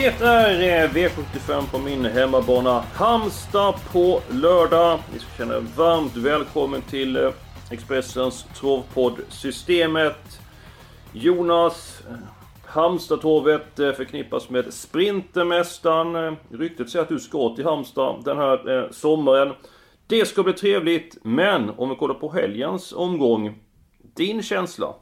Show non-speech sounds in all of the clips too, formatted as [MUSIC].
Det är V75 på min hemmabana Halmstad på lördag. Ni ska känna er varmt välkommen till eh, Expressens travpodd Systemet. Jonas, eh, Halmstadtorvet eh, förknippas med Sprintermästaren. Eh, ryktet säger att du ska till Halmstad den här sommaren. Det ska bli trevligt, men om vi kollar på helgens omgång. Din känsla?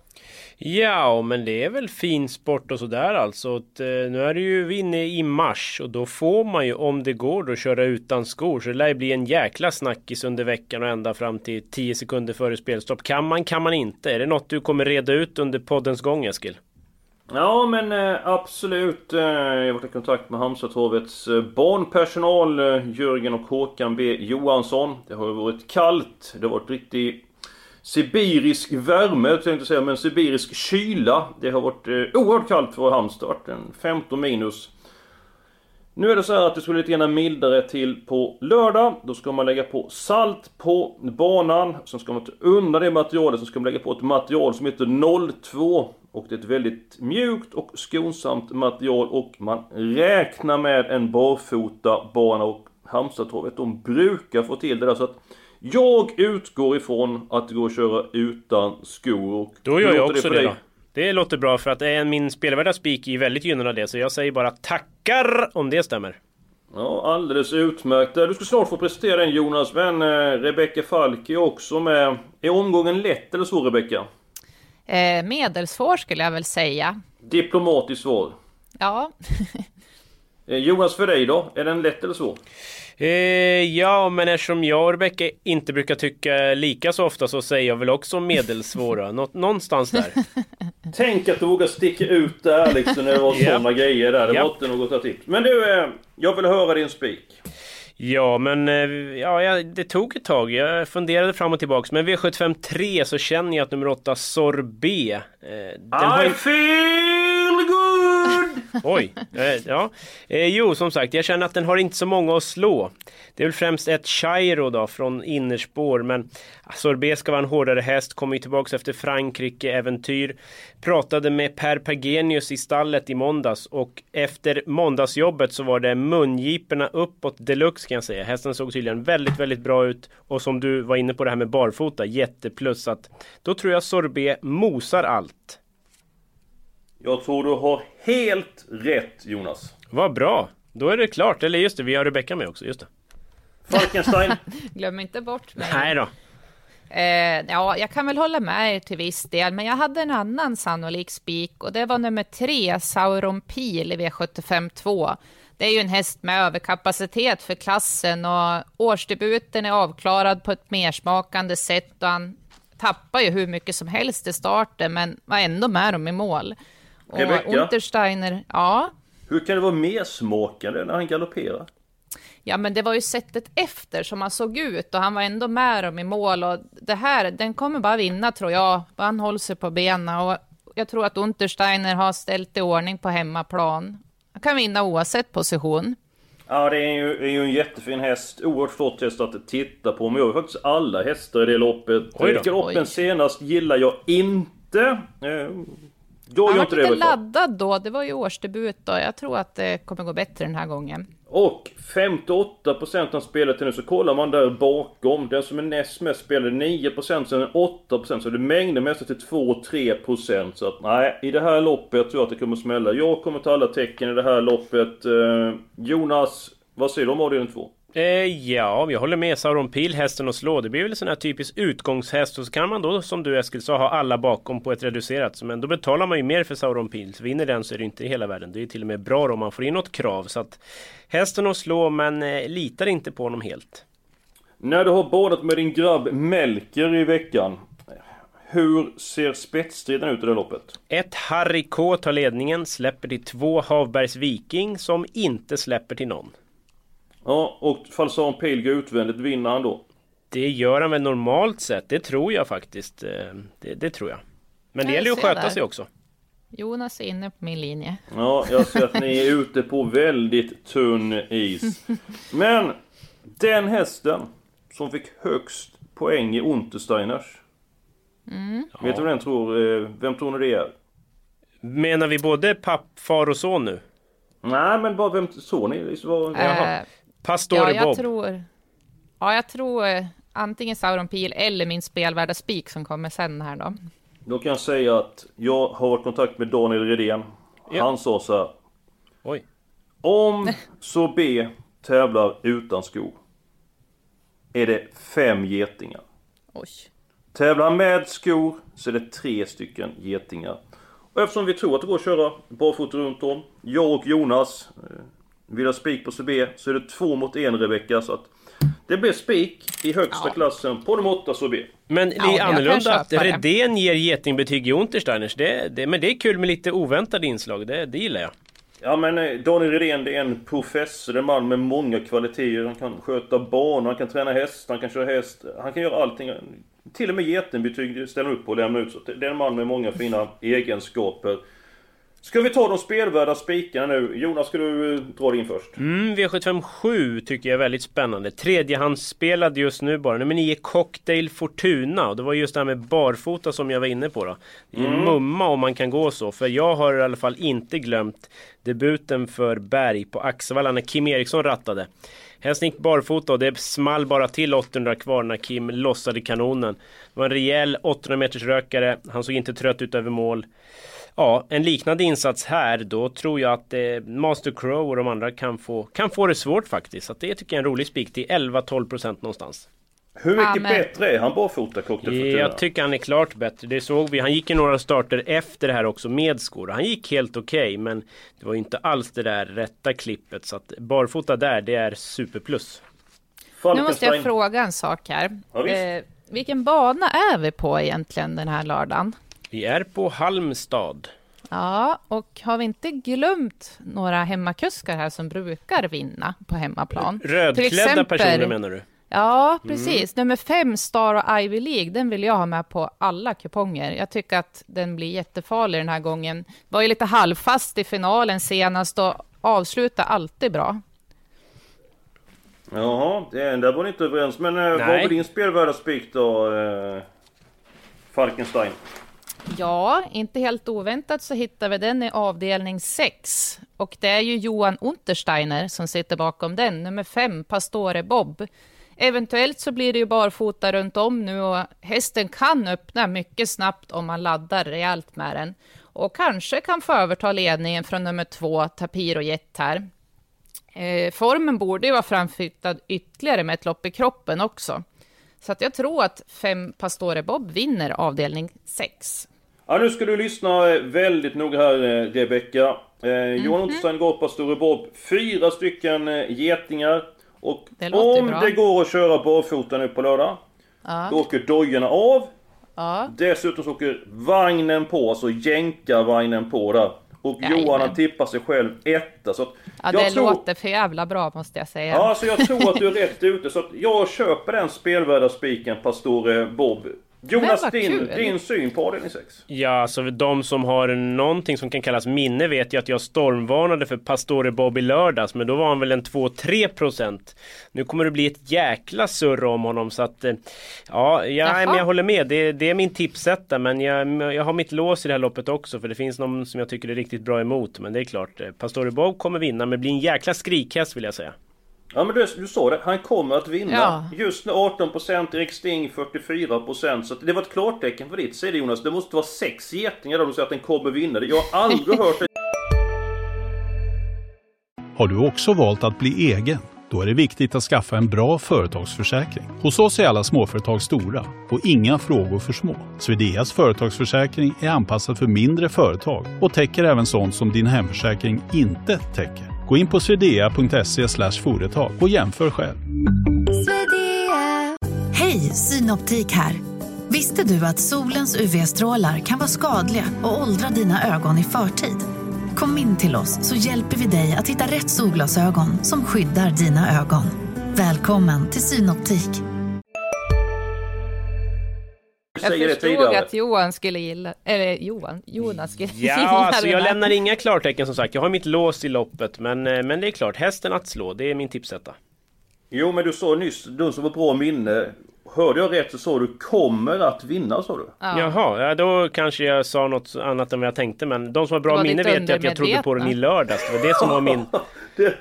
Ja, men det är väl fin sport och sådär alltså. Att, eh, nu är det ju vi inne i mars och då får man ju om det går då köra utan skor. Så det lär ju bli en jäkla snackis under veckan och ända fram till 10 sekunder före spelstopp. Kan man, kan man inte? Är det något du kommer reda ut under poddens gång Eskil? Ja men eh, absolut. Eh, jag har varit i kontakt med Halmstadtorvets eh, barnpersonal eh, Jörgen och Håkan B Johansson. Det har ju varit kallt. Det har varit riktig sibirisk värme tänkte jag säga, men sibirisk kyla. Det har varit eh, oerhört kallt för Halmstad. 15 minus. Nu är det så här att det ska bli lite grann mildare till på lördag. Då ska man lägga på salt på banan. Sen ska man ta undan det materialet. Sen ska man lägga på ett material som heter 02. Och det är ett väldigt mjukt och skonsamt material. Och man räknar med en barfota bana. Och Halmstadtorvet, de brukar få till det där. Så att jag utgår ifrån att det går att köra utan skor. Då gör jag låter också för det, dig? då. Det låter bra för att det min spelvärda spik är väldigt gynnad av det. Så jag säger bara tackar om det stämmer. Ja, alldeles utmärkt. Du ska snart få presentera den Jonas, men eh, Rebecka Falk är också med. Är omgången lätt eller så Rebecka? Eh, medelsvår skulle jag väl säga. Diplomatiskt svar. Ja, [LAUGHS] Eh, Jonas, för dig då? Är den lätt eller svår? Eh, ja, men eftersom jag och Rebecka inte brukar tycka lika så ofta så säger jag väl också medelsvåra. [LAUGHS] Nå- någonstans där. Tänk att du vågar sticka ut där liksom när det var [LAUGHS] såna grejer där. Det Ja. var inte något tips. Men du, eh, jag vill höra din spik. Ja, men eh, ja, det tog ett tag. Jag funderade fram och tillbaks. Men V75 3 så känner jag att nummer 8 Sorbet. Eh, den har I ju- feel! Oj, eh, ja. Eh, jo, som sagt, jag känner att den har inte så många att slå. Det är väl främst ett Chairo då från innerspår, men Sorbet ska vara en hårdare häst, kommer ju tillbaks efter Frankrike-äventyr. Pratade med Per Pergenius i stallet i måndags och efter måndagsjobbet så var det mungiporna uppåt deluxe kan jag säga. Hästen såg tydligen väldigt, väldigt bra ut och som du var inne på det här med barfota, jätteplus. Så att då tror jag Sorbet mosar allt. Jag tror du har helt rätt Jonas. Vad bra! Då är det klart. Eller just det, vi har Rebecka med också. Just det. Falkenstein. [LAUGHS] glöm inte bort mig. Nej då. Eh, ja, jag kan väl hålla med er till viss del, men jag hade en annan sannolik spik och det var nummer tre, Sauron Pil i V75 2. Det är ju en häst med överkapacitet för klassen och årsdebuten är avklarad på ett mersmakande sätt och han tappar ju hur mycket som helst i starten, men var ändå med dem i mål. Och Rebecca? Untersteiner, ja, Hur kan det vara mer smakande när han galopperar? Ja, men det var ju sättet efter som han såg ut och han var ändå med dem i mål och det här, den kommer bara vinna tror jag. Han håller sig på benen och jag tror att Untersteiner har ställt i ordning på hemmaplan. Han kan vinna oavsett position. Ja, det är ju, är ju en jättefin häst. Oerhört flott häst att titta på. Men jag har faktiskt alla hästar i det loppet. Galoppen Oj. senast gillar jag inte. Jag Han var inte lite laddad då, det var ju årsdebut då. Jag tror att det kommer gå bättre den här gången. Och 58% av spelet nu så kollar man där bakom. Den som är näst mest spelade 9% sen är 8% så det mängder mest till 2-3% Så att nej, i det här loppet tror jag att det kommer smälla. Jag kommer ta alla tecken i det här loppet. Eh, Jonas, vad säger du om avdelning 2? Eh, ja, jag håller med. Sauron Pil, hästen att slå. Det blir väl en sån här typisk utgångshäst. Och så kan man då, som du Eskil sa, ha alla bakom på ett reducerat. Men då betalar man ju mer för Sauron Pil. Så vinner den så är det inte i hela världen. Det är till och med bra om man får in något krav. Så att hästen att slå, men eh, litar inte på honom helt. När du har badat med din grabb Melker i veckan. Hur ser spetsstriden ut i det loppet? Ett Harry K tar ledningen, släpper till två Havbergs Viking som inte släpper till någon. Ja, och Falsan Pil går utvändigt, vinner han då? Det gör han väl normalt sett, det tror jag faktiskt. Eh, det, det tror jag. Men det Jag gäller ju att sköta där. sig också. Jonas är inne på min linje. Ja, jag ser att ni är ute på väldigt tunn is. [LAUGHS] Men den hästen som fick högst poäng i Untersteiners. Vet du vad den tror? eh, Vem tror ni det är? Menar vi både papp, far och son nu? Nej, men bara vem tror ni? Liksom, vad- Pastore ja, jag Bob. tror... Ja, jag tror eh, antingen Sauron Pil eller min spelvärda Spik som kommer sen här då. Då kan jag säga att jag har varit i kontakt med Daniel Redén. Ja. Han sa så här. Oj. Om [LAUGHS] så B tävlar utan skor. Är det fem getingar. Oj. Tävlar han med skor så är det tre stycken getingar. Och eftersom vi tror att det går att köra barfota runt om. Jag och Jonas eh, vill ha spik på CB så är det två mot en Rebecka. Så att det blir spik i högsta Ja. klassen på de åtta CB. Men det Ja, är kan annorlunda att. Redén ger getingbetyg i Untersteiners. Det, det, men det är kul med lite oväntade inslag, det, det gillar jag. Ja men eh, Daniel Redén det är en professor, en man med många kvaliteter. Han kan sköta barn, han kan träna häst, han kan köra häst. Han kan göra allting. Till och med getingbetyg ställer upp på och lämnar ut. Så det är en man med många fina egenskaper. Ska vi ta de spelvärda spikarna nu? Jonas, ska du eh, dra din först? Mm, V757 tycker jag är väldigt spännande. Tredjehandsspelad just nu bara. Nummer 9 Cocktail Fortuna. Och det var just det här med barfota som jag var inne på då. Det är Mm. mumma om man kan gå så. För jag har i alla fall inte glömt debuten för Berg på Axevalla när Kim Eriksson rattade. Hästen gick barfota och det small bara till 800 kvar när Kim lossade kanonen. Det var en rejäl 800 meters rökare. Han såg inte trött ut över mål. Ja, en liknande insats här, då tror jag att eh, Master Crow och de andra kan få, kan få det svårt faktiskt. Så det tycker jag är en rolig spik till 11-12% någonstans. Hur mycket Ja, men- bättre är han barfota, Cocktail Fortuna? Jag tycker han är klart bättre. Det såg vi. Han gick i några starter efter det här också med skor. Han gick helt okej, men det var ju inte alls det där rätta klippet. Så att barfota där, det är superplus. Nu måste jag fråga en sak här. Ja, eh, vilken bana är vi på egentligen den här lördagen? Vi är på Halmstad. Ja, och har vi inte glömt några hemmakuskar här som brukar vinna på hemmaplan? Rödklädda exempel- personer menar du? Ja, precis. Nummer fem, Star och Ivy League, den vill jag ha med på alla kuponger. Jag tycker att den blir jättefarlig den här gången. Var ju lite halvfast i finalen senast och avsluta alltid bra. Jaha, det, där var ni inte överens. Men eh, vad Nej. var din spelvärda spik då, eh, Falkenstein? Ja, inte helt oväntat så hittar vi den i avdelning 6. Och det är ju Johan Untersteiner som sitter bakom den, nummer 5, Pastore Bob. Eventuellt så blir det ju barfota runt om nu och hästen kan öppna mycket snabbt om man laddar rejält med den. Och kanske kan få överta ledningen från nummer 2, Tapiro Jet här. Eh, formen borde ju vara framflyttad ytterligare med ett lopp i kroppen också. Så att jag tror att fem Pastore Bob vinner avdelning 6. Ja, nu ska du lyssna eh, väldigt noga här, Rebecka. Eh, Mhm. Johan Unterstein går på Store Bob. Fyra stycken eh, getingar. Och Det om bra. det går att köra barfota nu på lördag. Ja. Då åker dojorna av. Ja, Dessutom så åker vagnen på, alltså jänkarvagnen på där. Och Jajamän. Johan han tippar sig själv etta. Så att ja jag det tror... låter för jävla bra måste jag säga. Ja, så jag tror att du är rätt ute. Så att jag köper den spelvärda spiken, Pastore Bob. Jonas, din, kul. din syn på avdelning 6? Ja, alltså de som har någonting som kan kallas minne vet ju att jag stormvarnade för Pastore Bob i lördags, men då var han väl en 2-3 procent. Nu kommer det bli ett jäkla surr om honom så att... eh, Ja, ja men jag håller med. Det, det är min tipsetta, men jag, jag har mitt lås i det här loppet också, för det finns någon som jag tycker är riktigt bra emot. Men det är klart, eh, Pastore Bob kommer vinna, men blir en jäkla skrikhäst vill jag säga. Ja men du, du sa det, han kommer att vinna. Ja. Just nu 18%, Erik Sting 44% Så det var ett klartecken för ditt sida Jonas. Det måste vara sex getingar då du säger att den kommer vinna. Jag har aldrig [LAUGHS] hört det. Har du också valt att bli egen? Då är det viktigt att skaffa en bra företagsförsäkring. Hos oss är alla småföretag stora och inga frågor för små. Swedeas företagsförsäkring är anpassad för mindre företag och täcker även sånt som din hemförsäkring inte täcker. Gå in på swedea.se företag och jämför själv. Hej, Synoptik här. Visste du att solens UV-strålar kan vara skadliga och åldra dina ögon i förtid? Kom in till oss så hjälper vi dig att hitta rätt solglasögon som skyddar dina ögon. Välkommen till Synoptik. Jag förstod tidigare. att Johan skulle gilla, eller Johan, Jonas skulle gilla Ja, alltså den jag lämnar inga klartecken som sagt. Jag har mitt lås i loppet, men, eh, men det är klart, hästen att slå, det är min tipsetta. Jo men du sa nyss, du som var bra minne. Hörde jag rätt så sa du kommer att vinna sa du? Ja. Jaha, ja, då kanske jag sa något annat än vad jag tänkte, men de som har bra minne vet ju att jag trodde på den i lördags. Det var det som var min... [LAUGHS] Det,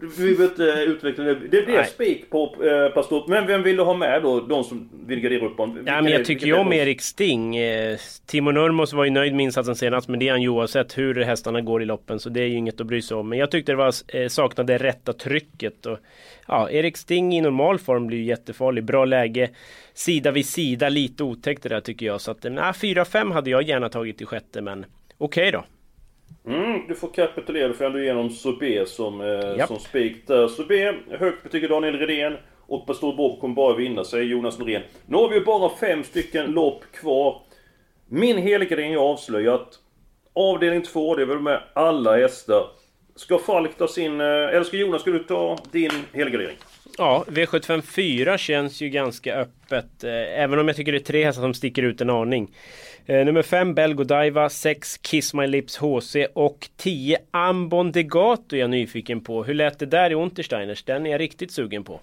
vi behöver inte utveckla det. Det, det är spik på eh, Pastor. Men vem vill du ha med då? De som vill gardera upp honom? Ja, men jag tycker ju om Erik Sting. Eh, Timo Nurmos var ju nöjd med insatsen senast, men det är han ju oavsett hur hästarna går i loppen, så det är ju inget att bry sig om. Men jag tyckte det var, eh, saknade rätta trycket. Och, ja, Erik Sting i normal form blir ju jättefarlig. Bra läge, sida vid sida, lite otäckt det där tycker jag. Så att, eh, nej, 4-5 hade jag gärna tagit i sjätte, men okej då. Mm, du får kapitulera. Du får ändå igenom Sobé som, eh, Japp. som spik där. Sobé, högt betyg Daniel Redén. Och Pastor Bob kommer bara vinna, säger Jonas Norén. Nu har vi ju bara fem stycken lopp kvar. Min helgardering är avslöjat. Avdelning två, det är väl med alla hästar. Ska Falk ta sin... eh, Eller ska Jonas, ska du ta din helgardering? Ja, V754 känns ju ganska öppet. eh, Även om jag tycker det är tre hästar som sticker ut en aning. Eh, nummer 5 Belgodiva, 6 Kiss My Lips HC och 10 Ambon Degato är jag nyfiken på. Hur lät det där i Untersteiners? Den är jag riktigt sugen på.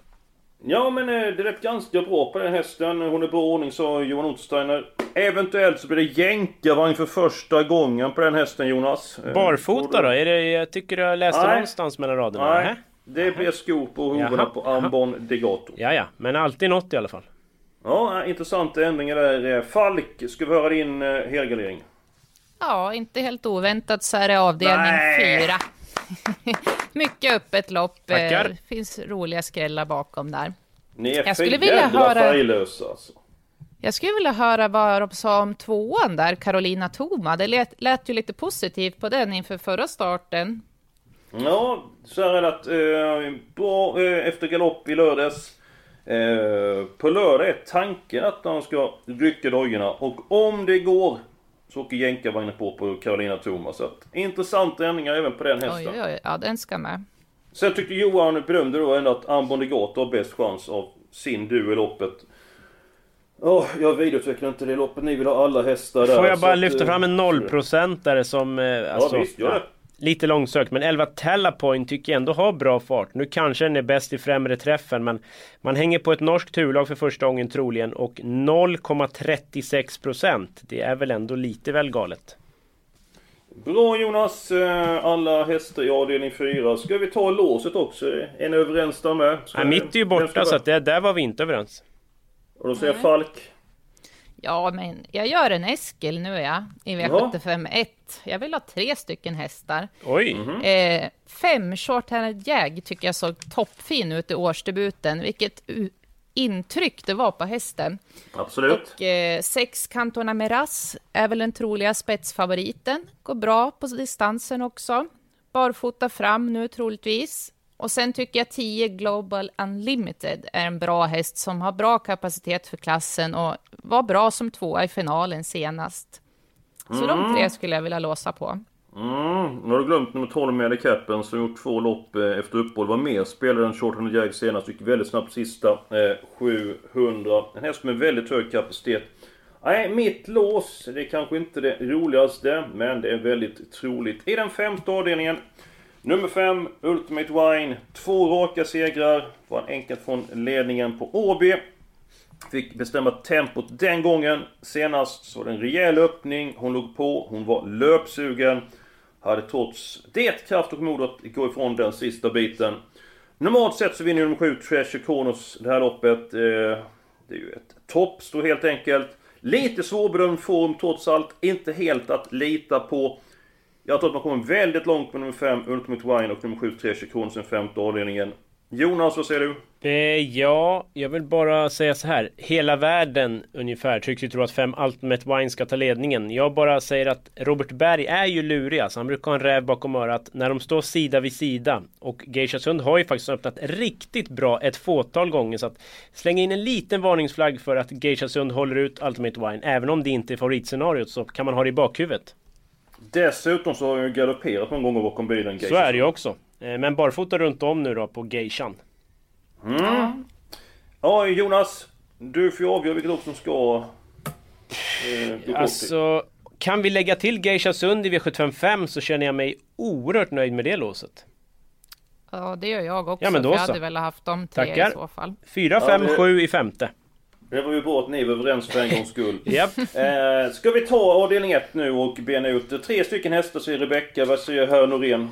Ja men det lät ganska bra på den hästen. Hon är bra ordning sa Johan Untersteiner. Eventuellt så blir det jänkarvagn för första gången på den hästen Jonas. Eh, Barfota då? Är det, jag tycker jag läste Nej. någonstans mellan raderna. Nej. Det blir skor på hovarna Jaha, på. Ambon Degato. Ja, ja, men alltid något i alla fall. Ja, intressanta ändringar där. Eh, Falk, ska vi höra din eh, helgardering? Ja, inte helt oväntat så är det avdelning Nej. fyra. [LAUGHS] Mycket öppet lopp. eh, Tackar. finns roliga skrällar bakom där. Ni är Jag skulle vilja höra- färglösa alltså. Jag skulle vilja höra vad de sa om tvåan där, Carolina Toma. Det lät, lät ju lite positivt på den inför förra starten. Ja, så här är det att eh, bra eh, efter galopp i lördags. Eh, på lördag är tanken att de ska rycka dojorna och om det går så åker jänkarvagnen på på Carolina Thomas. Så att, intressanta ändringar även på den hästen. Oj, oj, oj, ja den ska med. Sen tyckte Johan bedömde då ändå att Ambon har bäst chans av sin duo i loppet. Åh, jag vidareutvecklar inte det loppet. Ni vill ha alla hästar där. Får jag bara att, lyfta eh, fram en nollprocentare som... eh, Ja Alltså, visst, gör det. Lite långsökt, men 11 Tellapoint tycker jag ändå har bra fart. Nu kanske den är bäst i främre träffen, men man hänger på ett norskt turlag för första gången troligen och 0,36 procent. Det är väl ändå lite väl galet. Bra Jonas, Eh, alla hästar i avdelning 4. Ska vi ta låset också? Är ni överens där med? Ska Ja, mitt är ju borta, så att det, där var vi inte överens. Och då säger jag Falk. Ja, men jag gör en Eskil nu ja, i V75 1. Jag vill ha tre stycken hästar. Oj! Mhm. Eh, fem Short-Handed Jag tycker jag såg toppfin ut i årsdebuten. Vilket u- intryck det var på hästen. Absolut. Och eh, sex Cantona Meras är väl den troliga spetsfavoriten. Går bra på distansen också. Barfota fram nu troligtvis. Och sen tycker jag 10 Global Unlimited är en bra häst som har bra kapacitet för klassen och var bra som tvåa i finalen senast. Så de tre skulle jag vilja låsa på. Mm, nu har du glömt nummer 12 med Cappen som gjort två lopp eh, efter uppehåll. Var med spelade en Short Jag senast. Gick väldigt snabbt sista. Eh, 700. En häst med väldigt hög kapacitet. Nej, mitt lås. Det är kanske inte det roligaste. Men det är väldigt troligt. I den femte avdelningen. Nummer 5, Ultimate Wine. Två raka segrar. Var enkelt från ledningen på Åby. Fick bestämma tempot den gången. Senast så var det en rejäl öppning. Hon låg på. Hon var löpsugen. Hade trots det kraft och mod att gå ifrån den sista biten. Normalt sett så vinner ju nummer 7 Treasure Kronos det här loppet. Eh, det är ju ett toppstå helt enkelt. Lite svårbedömd form trots allt. Inte helt att lita på. Jag tror att man kommer väldigt långt med nummer 5 Ultimate Wine och nummer 7 Treasure Kronos i den femte avdelningen. Jonas, vad säger du? Eh, ja, jag vill bara säga så här. Hela världen ungefär tycks ju tro att 5 Ultimate Wine ska ta ledningen. Jag bara säger att Robert Berg är ju lurig alltså. Han brukar ha en räv bakom örat när de står sida vid sida. Och Geisha Sund har ju faktiskt öppnat riktigt bra ett fåtal gånger. Så att slänga in en liten varningsflagg för att Geisha Sund håller ut Ultimate Wine. Även om det inte är favoritscenariot så kan man ha det i bakhuvudet. Dessutom så har jag galopperat någon gång bakom bilen. Så är det ju också. Eh, men barfota runt om nu då på Geishan. Mm. Ja, Jonas. Du får ju avgöra vilket lopp som ska... Eh, alltså, kan vi lägga till Geisha Sund i V755 så känner jag mig oerhört nöjd med det låset. Ja, det gör jag också. Ja, men då jag så. hade väl haft de tre Tackar. i så fall. 4, 5, Ja, det- 7 i femte. Det var ju bra att ni var överens för en gångs skull. [LAUGHS] Japp. Eh, ska vi ta avdelning 1 nu och bena ut tre stycken hästar, säger Rebecka. Vad säger herr Norén?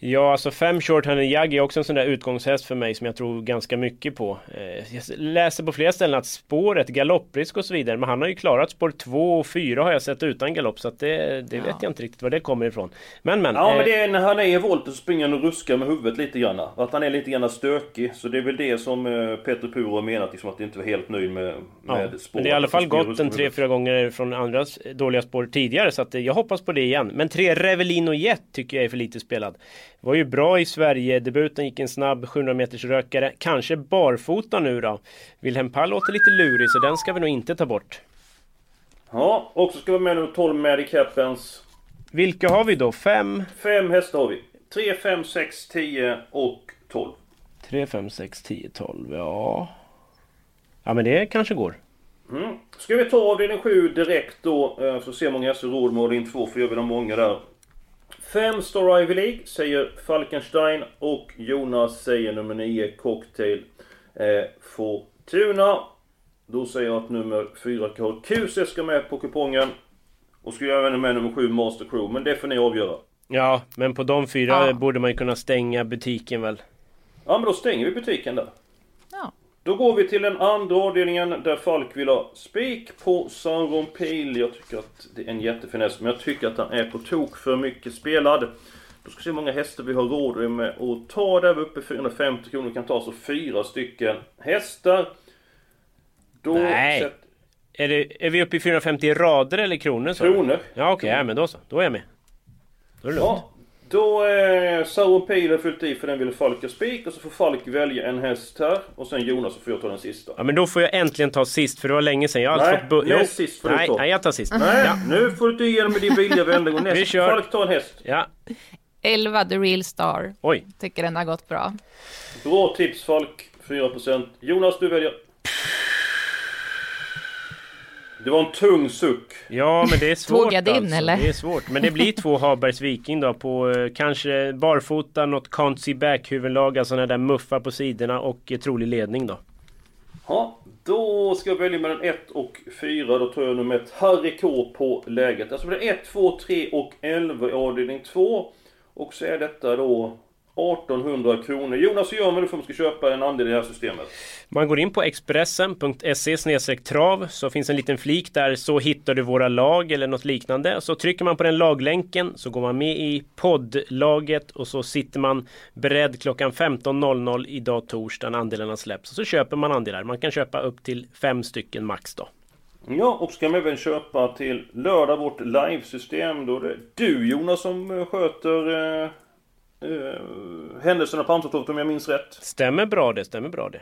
Ja, alltså fem short Honey Jag är också en sån där utgångshäst för mig som jag tror ganska mycket på. Eh, jag läser på flera ställen att spåret, galopprisk och så vidare, men han har ju klarat spår 2 och 4 har jag sett utan galopp, så att det, det vet jag inte riktigt var det kommer ifrån. Men men. Ja eh, men det är när han är i volten så springer han och ruskar med huvudet lite grann. Att han är lite grann stökig. Så det är väl det som eh, Peter Puro har menat, liksom att inte var helt nöjd med, Ja, med men spåret. det har i alla fall gått en tre, fyra gånger från andra dåliga spår tidigare så att eh, jag hoppas på det igen. Men tre Revelino Jet tycker jag är för lite spelad. Var ju bra i Sverige, debuten gick en snabb 700 meters rökare. Kanske barfota nu då. Wilhelm Pall låter lite lurig så den ska vi nog inte ta bort. Ja, och så ska vi med nu 12 Magic Happens. Vilka har vi då? Fem? Fem hästar har vi. 3, 5, 6, 10 och 12. 3, 5, 6, 10, 12, ja... Ja men det kanske går. Mm. Ska vi ta avdelning 7 direkt då, eh, för att se hur många hästar råd med avdelning 2, för jag vill ha många där. 5 Star Ivy League säger Falkenstein och Jonas säger nummer 9 Cocktail eh, Fortuna. Då säger jag att nummer 4 Carl QC ska med på kupongen. Och ska jag även med nummer 7 Master Crew, men det får ni avgöra. Ja, men på de fyra Ja. borde man ju kunna stänga butiken väl. Ja men då stänger vi butiken där. Då går vi till den andra avdelningen där Falk vill ha spik på Sauron Pil. Jag tycker att det är en jättefiness, men jag tycker att han är på tok för mycket spelad. Då ska vi se hur många hästar vi har råd med att ta där uppe 450 kronor. Vi kan ta så fyra stycken hästar. Då Nej. sätt- Är, det, är vi uppe i 450 rader eller kronor? Kronor. Ja okej, ja, men då så. Då är jag med. Då är det lugnt. Ja, då är Sauron Pil har fyllt i för den vill Falk ha spik och så får Falk välja en häst här. Och sen Jonas så får jag ta den sista. Ja men då får jag äntligen ta sist för det var länge sedan. Jag har Nej, fått... bu- näst sist får du nej, ta. nej, jag tar sist. Nej, Ja. nu får du inte igenom med din vilja och Vi näst. kör. Falk tar en häst. ja. 11 The Real Star. Oj. Tycker den har gått bra. Bra tips Falk, 4%. Jonas, du väljer. Det var en tung suck. Ja men det är svårt din, alltså. eller? Det är svårt. Men det blir två Habergs Viking då på eh, kanske barfota, något see back huvudlag, alltså sådana där muffar på sidorna och eh, trolig ledning då. Ja, då ska jag välja mellan 1 och 4. Då tar jag nummer 1, Harry K på läget. Alltså det är 1, 2, 3 och 11 i avdelning 2. Och så är detta då 1800 kronor. Jonas, hur gör man nu för att man ska köpa en andel i det här systemet? Man går in på expressen.se trav så finns en liten flik där så hittar du våra lag eller något liknande. Så trycker man på den laglänken så går man med i poddlaget och så sitter man beredd klockan 15.00 idag torsdag när andelarna släpps. Så köper man andelar. Man kan köpa upp till fem stycken max då. Ja, och ska man även köpa till lördag vårt livesystem. Då är det du Jonas som eh, sköter eh, händelserna på Halmstadtorget om jag minns rätt. Stämmer bra det, stämmer bra det.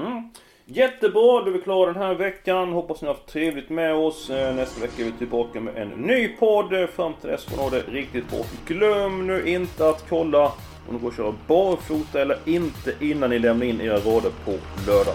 Mm. Jättebra, då är vi klara den här veckan. Hoppas ni har haft trevligt med oss. Eh, Nästa vecka är vi tillbaka med en ny podd. Fram till dess får ni ha det riktigt bra. Glöm nu inte att kolla om ni går att köra barfota eller inte innan ni lämnar in era rader på lördag.